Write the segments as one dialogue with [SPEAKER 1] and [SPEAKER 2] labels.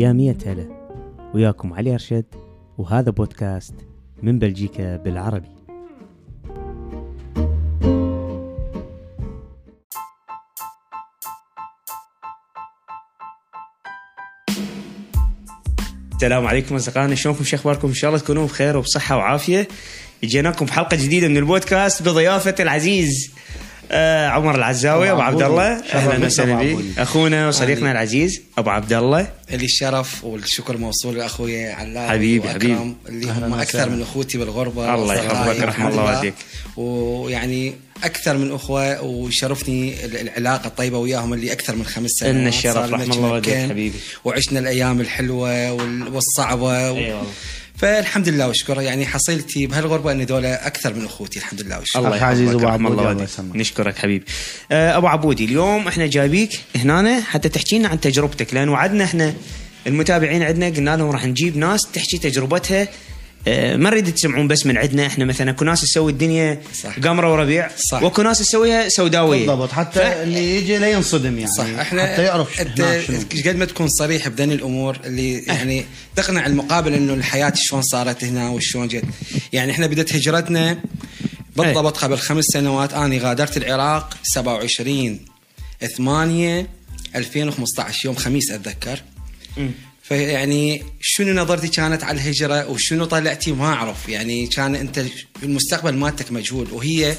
[SPEAKER 1] يا مية هلا وياكم علي أرشد وهذا بودكاست من بلجيكا بالعربي. السلام عليكم أصدقائنا شلونكم؟ شو أخباركم؟ إن شاء الله تكونوا بخير وبصحة وعافية. جيناكم بحلقة جديدة من البودكاست بضيافة العزيز آه عمر العزاوي أبو عبد الله. أهلا وسهلا بك. أخونا وصديقنا العزيز أبو عبد الله.
[SPEAKER 2] اللي الشرف والشكر موصول لأخوي علاء
[SPEAKER 1] حبيبي، حبيبي.
[SPEAKER 2] اللي هم أكثر من أخوتي بالغربة.
[SPEAKER 1] الله يحفظك، رحم الله
[SPEAKER 2] لله.
[SPEAKER 1] والديك.
[SPEAKER 2] ويعني أكثر من أخوة ويشرفني ال- العلاقة الطيبة وياهم اللي أكثر من خمس سنوات.
[SPEAKER 1] إن الشرف، رحم الله والديك، حبيبي.
[SPEAKER 2] وعشنا الأيام الحلوة وال- والصعبة. و... فالحمد لله واشكره يعني حصيلتي بهالغربة أن دولة أكثر من أخوتي الحمد لله واشكره
[SPEAKER 1] الله
[SPEAKER 3] عزيز
[SPEAKER 1] يحفظك
[SPEAKER 3] أبو
[SPEAKER 1] رحم
[SPEAKER 3] عبودي،
[SPEAKER 1] الله
[SPEAKER 3] الله.
[SPEAKER 1] نشكرك حبيبي. آه، أبو عبودي اليوم إحنا جايبيك هنا حتى تحكي لنا عن تجربتك لأن وعدنا إحنا المتابعين عندنا قلنا لهم راح نجيب ناس تحكي تجربتها ما نريد تسمعون بس من عندنا. إحنا مثلا اكو ناس تسوي الدنيا
[SPEAKER 2] صح.
[SPEAKER 1] قمرة وربيع
[SPEAKER 2] صح.
[SPEAKER 1] واكو ناس تسويها سوداوية.
[SPEAKER 3] بالضبط. حتى
[SPEAKER 1] ف-
[SPEAKER 3] اللي يجي لا ينصدم يعني.
[SPEAKER 2] صح. إحنا
[SPEAKER 3] حتى يعرف أنت شنو.
[SPEAKER 2] قد ما تكون صريح بدني الأمور اللي يعني تقنع المقابل إنه الحياة شلون صارت هنا وشلون جت. يعني إحنا بدت هجرتنا بالضبط قبل خمس سنوات. أنا غادرت العراق 27 8 2015 يوم خميس أتذكر.
[SPEAKER 1] مم.
[SPEAKER 2] فيعني شنو نظرتي كانت على الهجرة وشنو طلعتي ما أعرف يعني كان أنت المستقبل مالتك مجهول وهي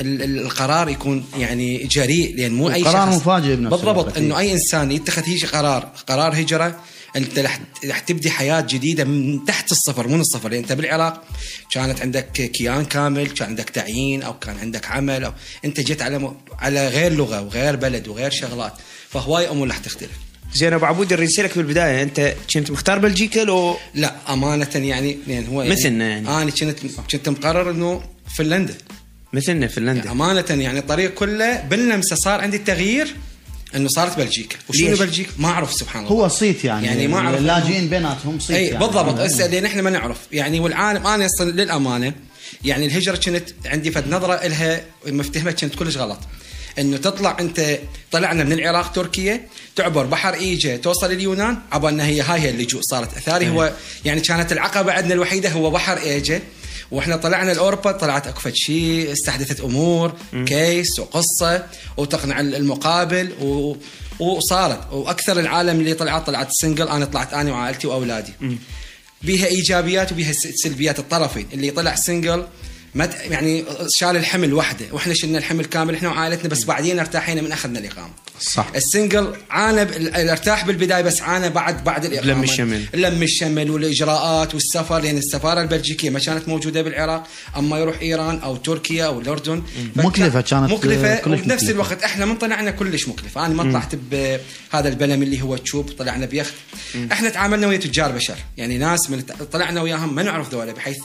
[SPEAKER 2] ال- ال- القرار يكون يعني جريء لأن مو
[SPEAKER 3] أي
[SPEAKER 2] شخص
[SPEAKER 3] مفاجئ
[SPEAKER 2] بالضبط. إنه أي إنسان يتخذ هيك قرار قرار هجرة أنت رح تبدي حياة جديدة من تحت الصفر من الصفر لأن أنت بالعراق كانت عندك كيان كامل كان عندك تعيين أو كان عندك عمل أو أنت جيت على. على غير لغة وغير بلد وغير شغلات فهواي أمور رح تختلف
[SPEAKER 1] زين أبو عبودي اريد اسالك بالبدايه أنت كنت مختار بلجيكا لو؟
[SPEAKER 2] لا أمانة يعني لأن هو يعني
[SPEAKER 1] مثلنا يعني.
[SPEAKER 2] أنا كنت كنت مقرر إنه فنلندا.
[SPEAKER 1] مثلنا فنلندا.
[SPEAKER 2] أمانة يعني الطريق كله باللمسة صار عندي التغيير إنه صارت بلجيكا. وشنو
[SPEAKER 1] ليش؟
[SPEAKER 2] بلجيكا؟ ما أعرف سبحان الله.
[SPEAKER 3] هو صيت يعني
[SPEAKER 2] يعني ما أعرف.
[SPEAKER 3] اللاجئين بيناتهم صيت
[SPEAKER 2] إي
[SPEAKER 3] يعني.
[SPEAKER 2] بالضبط. هسه لأن إحنا ما نعرف. يعني والعالم أنا أصلا للأمانة يعني الهجرة كانت عندي فد نظرة لها مفتهمة كانت كلش غلط. إنه تطلع أنت طلعنا من العراق تركيا تعبر بحر ايجا توصل اليونان عبالنا هي هاي هي اللجوء صارت أثاري. هو يعني كانت العقبة عندنا الوحيدة هو بحر ايجا وإحنا طلعنا لاوروبا طلعت أكو شيء استحدثت أمور case وقصة وتقنع المقابل و وصارت. وأكثر العالم اللي طلعت طلعت single أنا طلعت أنا وعائلتي وأولادي. بيها إيجابيات وبيها سلبيات الطرفين. اللي طلع single ما يعني شال الحمل وحده. وإحنا شلنا الحمل كامل إحنا وعائلتنا بس بعدين ارتاحينا من أخذنا الإقامة.
[SPEAKER 3] صح.
[SPEAKER 2] ال single عانى ارتاح بالبداية بس عانى بعد بعد الإقامة.
[SPEAKER 1] لم الشمل.
[SPEAKER 2] لم الشمل والإجراءات والسفر لأن السفارة البلجيكية ما كانت موجودة بالعراق. أما يروح إيران أو تركيا أو الأردن
[SPEAKER 3] مكلفة كانت، مكلفة
[SPEAKER 2] وبنفس
[SPEAKER 3] مكلفة.
[SPEAKER 2] الوقت إحنا من طلعنا كلش مكلفة. أنا ما طلعت بهذا البلم اللي هو تشوب طلعنا بيخت. إحنا تعاملنا ويا تجار بشر. يعني ناس من طلعنا وياهم ما نعرف ذولا بحيث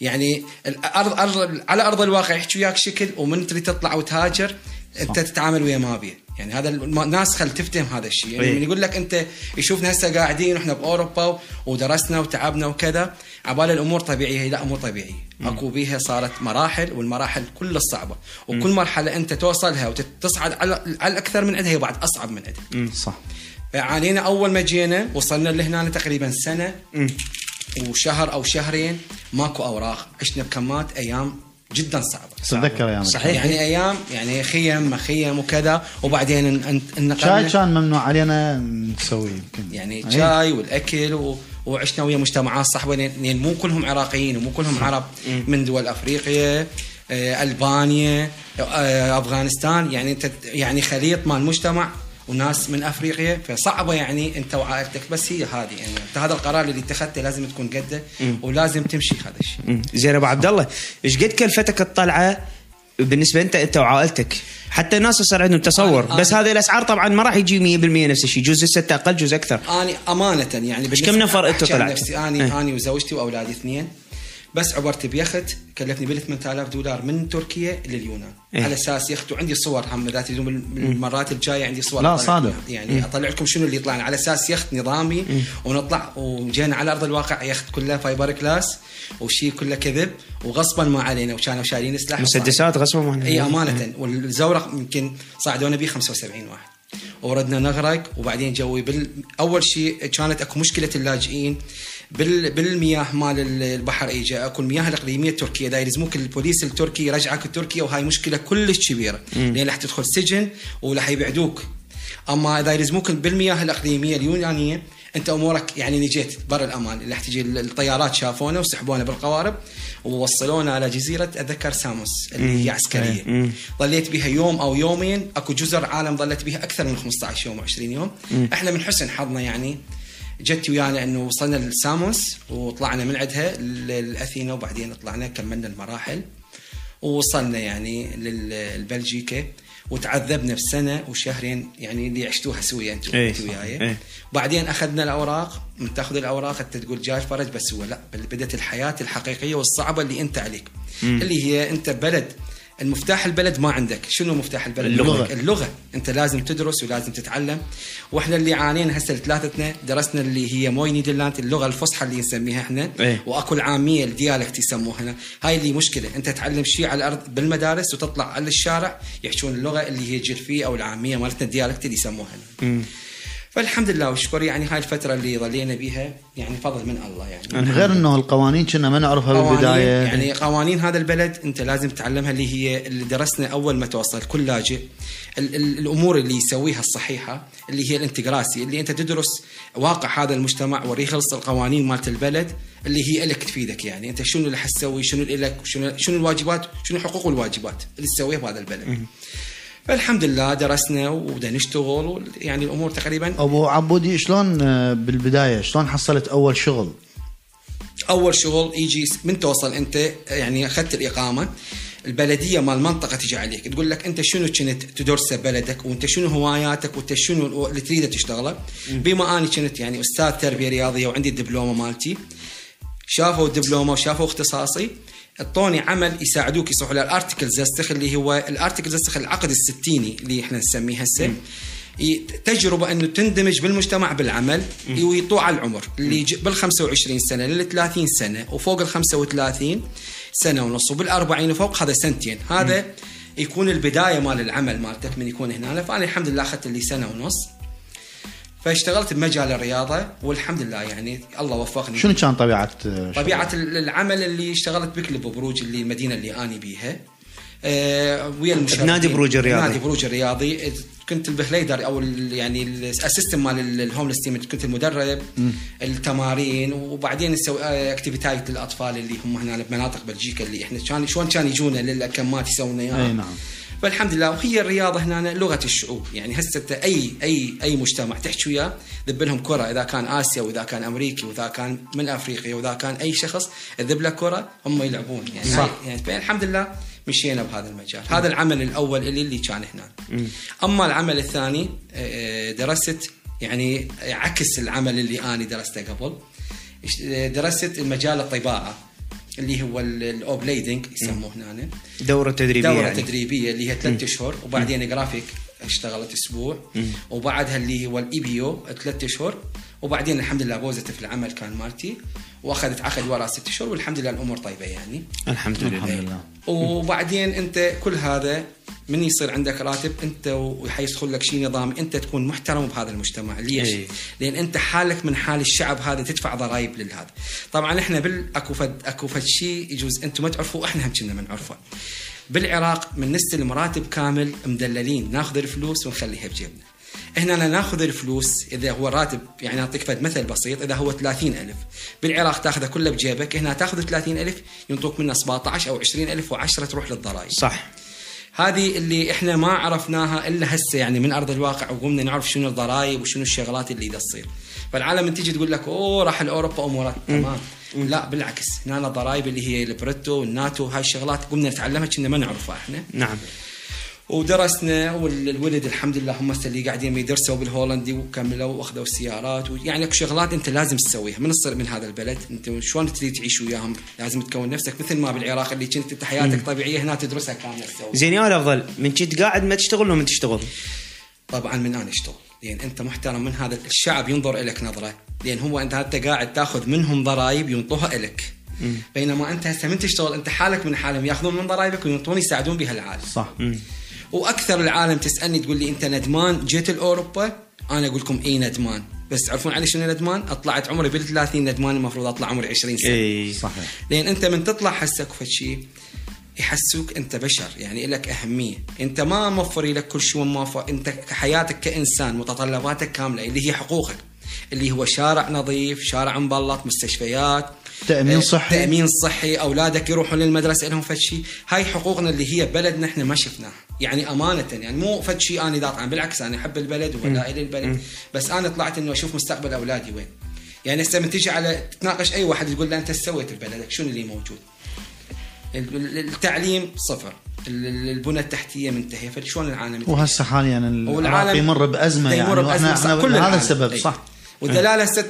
[SPEAKER 2] يعني الأرض أرض على أرض الواقع يحكي وياك شكل ومن تريد تطلع وتهاجر أنت تتعامل ويا ما بيه. يعني هذا الناس خل تفتهم هذا الشيء. يعني. من يقول لك أنت يشوفنا هسه قاعدين وإحنا بأوروبا ودرسنا وتعبنا وكذا عبال الأمور طبيعية. هي لا أمور طبيعية. أكو بيها صارت مراحل والمراحل كلها صعبه وكل مرحلة أنت توصلها وتصعد على على الأكثر من عندها هي بعد أصعب من عندها
[SPEAKER 3] صح.
[SPEAKER 2] فعانينا أول ما جينا وصلنا لهنا تقريبا سنة. وشهر أو شهرين ماكو أوراق. عشنا بكمات أيام جدا صعبة.
[SPEAKER 3] تتذكر أيام
[SPEAKER 1] صحيح.
[SPEAKER 2] يعني أيام يعني خيم ما خيم وكذا. وبعدين إن- إن- انقلنا
[SPEAKER 3] شاي كان ممنوع علينا نسويه يمكن.
[SPEAKER 2] يعني
[SPEAKER 3] أي.
[SPEAKER 2] شاي والأكل و... وعشنا ويا مجتمعات صحبه لأن مو كلهم عراقيين ومو كلهم عرب. من دول أفريقيا آه، ألبانيا آه، أفغانستان. يعني يعني خليط مال مجتمع وناس من أفريقيا فصعبة يعني أنت وعائلتك بس هي هذه يعني أنت هذا القرار اللي اتخذته لازم تكون قده ولازم تمشي هذا الشيء.
[SPEAKER 1] زين أبو عبد الله إيش قد كلفتك الطلعة بالنسبة أنت أنت وعائلتك حتى الناس صار عندهم تصور
[SPEAKER 2] أنا-
[SPEAKER 1] بس
[SPEAKER 2] أنا-
[SPEAKER 1] هذه الأسعار طبعا ما راح يجي 100% نفس الشيء جزء ستة أقل جزء أكثر
[SPEAKER 2] اني أمانة يعني
[SPEAKER 1] كم نفر
[SPEAKER 2] عن
[SPEAKER 1] طلعتوا؟
[SPEAKER 2] نفسي اني
[SPEAKER 1] إيه.
[SPEAKER 2] اني وزوجتي وأولادي اثنين بس عبرت بيخت كلفني بال 8000 دولار من تركيا لليونان
[SPEAKER 1] إيه.
[SPEAKER 2] على أساس يخت وعندي صور هم بال- بالمرات الجاية عندي صور.
[SPEAKER 3] لا، صادق.
[SPEAKER 2] يعني اطلع لكم شنو اللي طلعنا على أساس يخت نظامي ونطلع وجينا على أرض الواقع يخت كله فايبر كلاس وشيء كله كذب وغصبا ما علينا وكانوا شايلين سلاح
[SPEAKER 1] مسدسات غصبا ما
[SPEAKER 2] إي أمانة. والزورق يمكن صعدونا به 75 واحد. وردنا نغرق وبعدين جوي بال... أول شيء كانت أكو مشكلة اللاجئين. بالمياه مال البحر ايجا اكو المياه الإقليمية التركية. دا يلزموك البوليس التركي يرجعك تركيا وهاي مشكلة كلش كبيرة. لأن راح تدخل سجن وراح يبعدوك. أما اذا يلزموك بالمياه الإقليمية اليونانية أنت أمورك يعني نجيت بر الأمان. اللي راح تجي الطيارات شافونا وسحبونا بالقوارب ووصلونا على جزيرة أتذكر ساموس اللي هي
[SPEAKER 1] عسكرية.
[SPEAKER 2] ظليت بها يوم أو يومين. أكو جزر عالم ظلت بها أكثر من 15 يوم و20 يوم. إحنا من حسن حظنا يعني جت ويانا إنه وصلنا لساموس وطلعنا من عندها لاثينا وبعدين طلعنا كملنا المراحل ووصلنا يعني للبلجيكا وتعذبنا بسنة وشهرين يعني اللي عشتوها سويا
[SPEAKER 1] إيه
[SPEAKER 2] انت
[SPEAKER 1] صح.
[SPEAKER 2] وياي
[SPEAKER 1] إيه.
[SPEAKER 2] بعدين أخذنا الأوراق من تأخذ الأوراق أنت تقول جاي فرج بس هو لا بدأت الحياة الحقيقية والصعبة اللي أنت عليك اللي هي أنت بلد المفتاح البلد ما عندك. شنو مفتاح البلد؟
[SPEAKER 3] اللغة.
[SPEAKER 2] اللغة. انت لازم تدرس ولازم تتعلم. وإحنا اللي عانينا هسه ثلاثتنا درسنا اللي هي mooi Nederlands اللغة الفصحى اللي نسميها إحنا.
[SPEAKER 1] إيه.
[SPEAKER 2] وأكو العامية ال dialect يسموها هنا. هاي اللي مشكلة. انت تعلم شيء على الأرض بالمدارس وتطلع على الشارع يحكون اللغة اللي هي حرفية أو العامية مالتنا ال dialect اللي يسموها هنا. فالحمد لله والشكر. يعني هاي الفترة اللي ظلينا بيها يعني فضل من الله يعني.
[SPEAKER 3] غير إنه القوانين كنا ما نعرفها بالبداية.
[SPEAKER 2] يعني قوانين هذا البلد أنت لازم تتعلمها اللي هي اللي درسنا أول ما توصل كل لاجئ. ال- ال- الأمور اللي يسويها الصحيحة اللي هي الانتجراسي اللي أنت تدرس واقع هذا المجتمع وريخلص القوانين مالت البلد اللي هي لك تفيدك يعني. أنت شنو اللي حتسوي؟ شنو لك شنو شنو الواجبات؟ شنو الحقوق والواجبات اللي تسويها بهذا البلد. فالحمد لله درسنا وبدأ نشتغل يعني الأمور تقريبا
[SPEAKER 3] أبو عبودي شلون آه، بالبداية شلون حصلت أول شغل؟
[SPEAKER 2] أول شغل يجي من توصل أنت يعني أخذت الإقامة البلدية مال المنطقة تجي عليك. تقول لك أنت شنو كنت تدرسه بلدك وأنت شنو هواياتك وأنت شنو اللي تريده تشتغله. بما أني كنت يعني أستاذ تربية رياضية وعندي الدبلومة مالتي شافوا الدبلومة وشافوا اختصاصي اعطوني عمل يساعدوك يصيحوا له ال artikel zestig اللي هو ال artikel zestig العقد الستيني اللي إحنا نسميه هسه. تجربة إنه تندمج بالمجتمع بالعمل ويطوع على العمر. اللي بال 25 سنة لل 30 سنة وفوق ال 35 سنة ونص وبال 40 وفوق هذا سنتين. هذا يكون البداية مال العمل مالتك من يكون هنا. فأنا الحمد لله أخذت لي سنة ونص. فاشتغلت بمجال الرياضة والحمد لله يعني الله وفقني.
[SPEAKER 3] شنو كان طبيعة آه،
[SPEAKER 2] طبيعة ال- العمل اللي اشتغلت ب Club Brugge اللي المدينة اللي أني بيها. آه ويا المشاركين.
[SPEAKER 1] بنادي بروج الرياضي.
[SPEAKER 2] نادي بروج الرياضي. آه، كنت ال begeleider أو يعني ال assistant مال ال- ال homeless team كنت المدرب التمارين وبعدين نسوي آه، activiteit ات للأطفال اللي هم هنا بمناطق بلجيكا اللي إحنا كان شلون كان يجونا للكمات يسوون اياها
[SPEAKER 3] أي نعم.
[SPEAKER 2] فالحمد لله. وهي الرياضة هنا لغة الشعوب. يعني هسه أي أي أي مجتمع تحكي وياه ذب لهم كرة. إذا كان آسيا وإذا كان أمريكي وإذا كان من أفريقيا وإذا كان أي شخص ذب له كرة هم يلعبون. يعني
[SPEAKER 3] صح.
[SPEAKER 2] هاي يعني فالحمد لله مشينا بهذا المجال. هذا العمل الأول اللي اللي كان هنا. أما العمل الثاني آه، درست يعني عكس العمل اللي أنا درسته قبل. درست المجال الطباعة. اللي هو ال opleiding يسموه هنا.
[SPEAKER 1] دورة تدريبية
[SPEAKER 2] دورة
[SPEAKER 1] يعني.
[SPEAKER 2] تدريبية اللي هي ثلاث أشهر وبعدين جرافيك اشتغلت أسبوع. وبعدها اللي هو ال IBO ثلاث أشهر. وبعدين الحمد لله positief العمل كان مالتي. واخذت عقد ورا ست اشهر والحمد لله الأمور طيبة يعني.
[SPEAKER 1] الحمد لله.
[SPEAKER 3] الحمد لله.
[SPEAKER 2] وبعدين أنت كل هذا من يصير عندك راتب أنت وحيدخل لك شيء نظامي أنت تكون محترم بهذا المجتمع. ليش؟
[SPEAKER 1] أي.
[SPEAKER 2] لأن أنت حالك من حال الشعب هذا تدفع ضرائب للهذا. طبعا إحنا بال أكو فد أكو فد شيء يجوز أنتم ما تعرفوه إحنا هم كنا ما نعرفه بالعراق من نستلم راتب كامل مدللين ناخذ الفلوس ونخليها بجيبنا. هنا ناخذ الفلوس إذا هو راتب يعني اعطيك فد مثل بسيط إذا هو 30000 بالعراق تاخذه كله بجيبك هنا تاخذ 30000 ينطوك منه 17 أو 20000 و10 تروح للضرائب.
[SPEAKER 1] صح.
[SPEAKER 2] هذه اللي إحنا ما عرفناها إلا هسه يعني من أرض الواقع وقمنا نعرف شنو الضرائب وشنو الشغلات اللي دا تصير. فالعالم من تيجي تقول لك أوه راح لأوروبا أمورات. تمام. لا بالعكس. هنا الضرائب اللي هي ال bruto وال netto هاي الشغلات قمنا نتعلمها كنا ما نعرفها إحنا.
[SPEAKER 1] نعم.
[SPEAKER 2] ودرسنا والولد الحمد لله هم اللي قاعدين يدرسوا بالهولندي وكملوا وأخذوا السيارات ويعني اكو شغلات انت لازم تسويها. من تصير من هذا البلد انت شلون تريد تعيش وياهم؟ لازم تكون نفسك مثل ما بالعراق اللي كنت انت حياتك طبيعية هنا تدرسها كاملة تسوي.
[SPEAKER 1] زين يا الأفضل من كنت قاعد ما تشتغل لو من تشتغل؟
[SPEAKER 2] طبعا من أنا أشتغل. لأن أنت محترم من هذا الشعب ينظر لك نظرة. لأن هو أنت انت قاعد تأخذ منهم ضرائب ينطوها لك بينما أنت هسه من تشتغل أنت حالك من حالهم يأخذون من ضرائبك وينطون يساعدون بها العالم.
[SPEAKER 3] صح.
[SPEAKER 2] وأكثر العالم تسألني تقول لي أنت ندمان؟ جيت لاوروبا أنا أقول لكم اي ندمان. بس تعرفون علي شنو ندمان؟ طلعت عمري بال 30 ندمان المفروض أطلع عمري 20 سنة.
[SPEAKER 1] إي
[SPEAKER 3] صحيح.
[SPEAKER 2] لأن أنت من تطلع حسك فد شيء يحسوك أنت بشر يعني لك أهمية. أنت ما موفر لك كل شيء موفر أنت حياتك كإنسان متطلباتك كاملة اللي هي حقوقك. اللي هو شارع نظيف شارع مبلط مستشفيات.
[SPEAKER 3] تأمين
[SPEAKER 2] آه،
[SPEAKER 3] صحي.
[SPEAKER 2] تأمين صحي أولادك يروحون للمدرسة لهم فد شيء هاي حقوقنا اللي هي بلدنا إحنا ما شفناها. يعني أمانة يعني مو فد شيء أنا ذات عن بالعكس أنا أحب البلد وولائي للبلد بس أنا طلعت إنه أشوف مستقبل أولادي وين. يعني هسه من تجي على تناقش أي واحد تقول له إيش سويت ببلدك شنو اللي موجود؟ التعليم صفر. البنى التحتية منتهية. فشلون العالم؟
[SPEAKER 3] وهسه حاليا العراق يمر بأزمة يعني.
[SPEAKER 2] يمر بأزمة.
[SPEAKER 3] إحنا
[SPEAKER 2] كل
[SPEAKER 3] هذا
[SPEAKER 2] العالم.
[SPEAKER 3] السبب
[SPEAKER 2] أي.
[SPEAKER 3] صح.
[SPEAKER 2] والدلالة هسه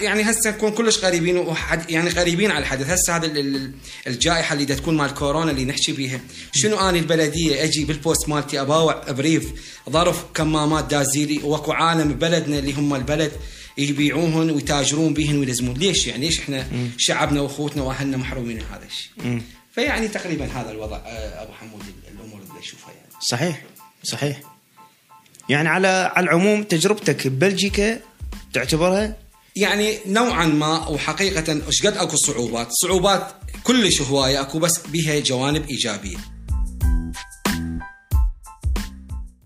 [SPEAKER 2] يعني هسه نكون كلش قريبين وحد يعني قريبين على الحدث. هسه هذا ال- ال- الجائحة اللي تكون مال كورونا اللي نحكي بيها. شنو اني البلدية؟ أجي بال post مالتي أباوع brief ظرف كمامات دازيلي وأكو عالم ببلدنا اللي هم البلد يبيعوهن ويتاجرون بهن ويلزمون. ليش يعني؟ ليش إحنا شعبنا وأخوتنا وأهلنا محرومين من هذا الشيء؟ فيعني تقريبا هذا الوضع آه، أبو حمود الأمور اللي أشوفها يعني.
[SPEAKER 1] صحيح صحيح. يعني على على العموم تجربتك ببلجيكا تعتبرها
[SPEAKER 2] يعني نوعا ما وحقيقة إيش قد أكو صعوبات، صعوبات كلش هواية أكو بس بها جوانب إيجابية.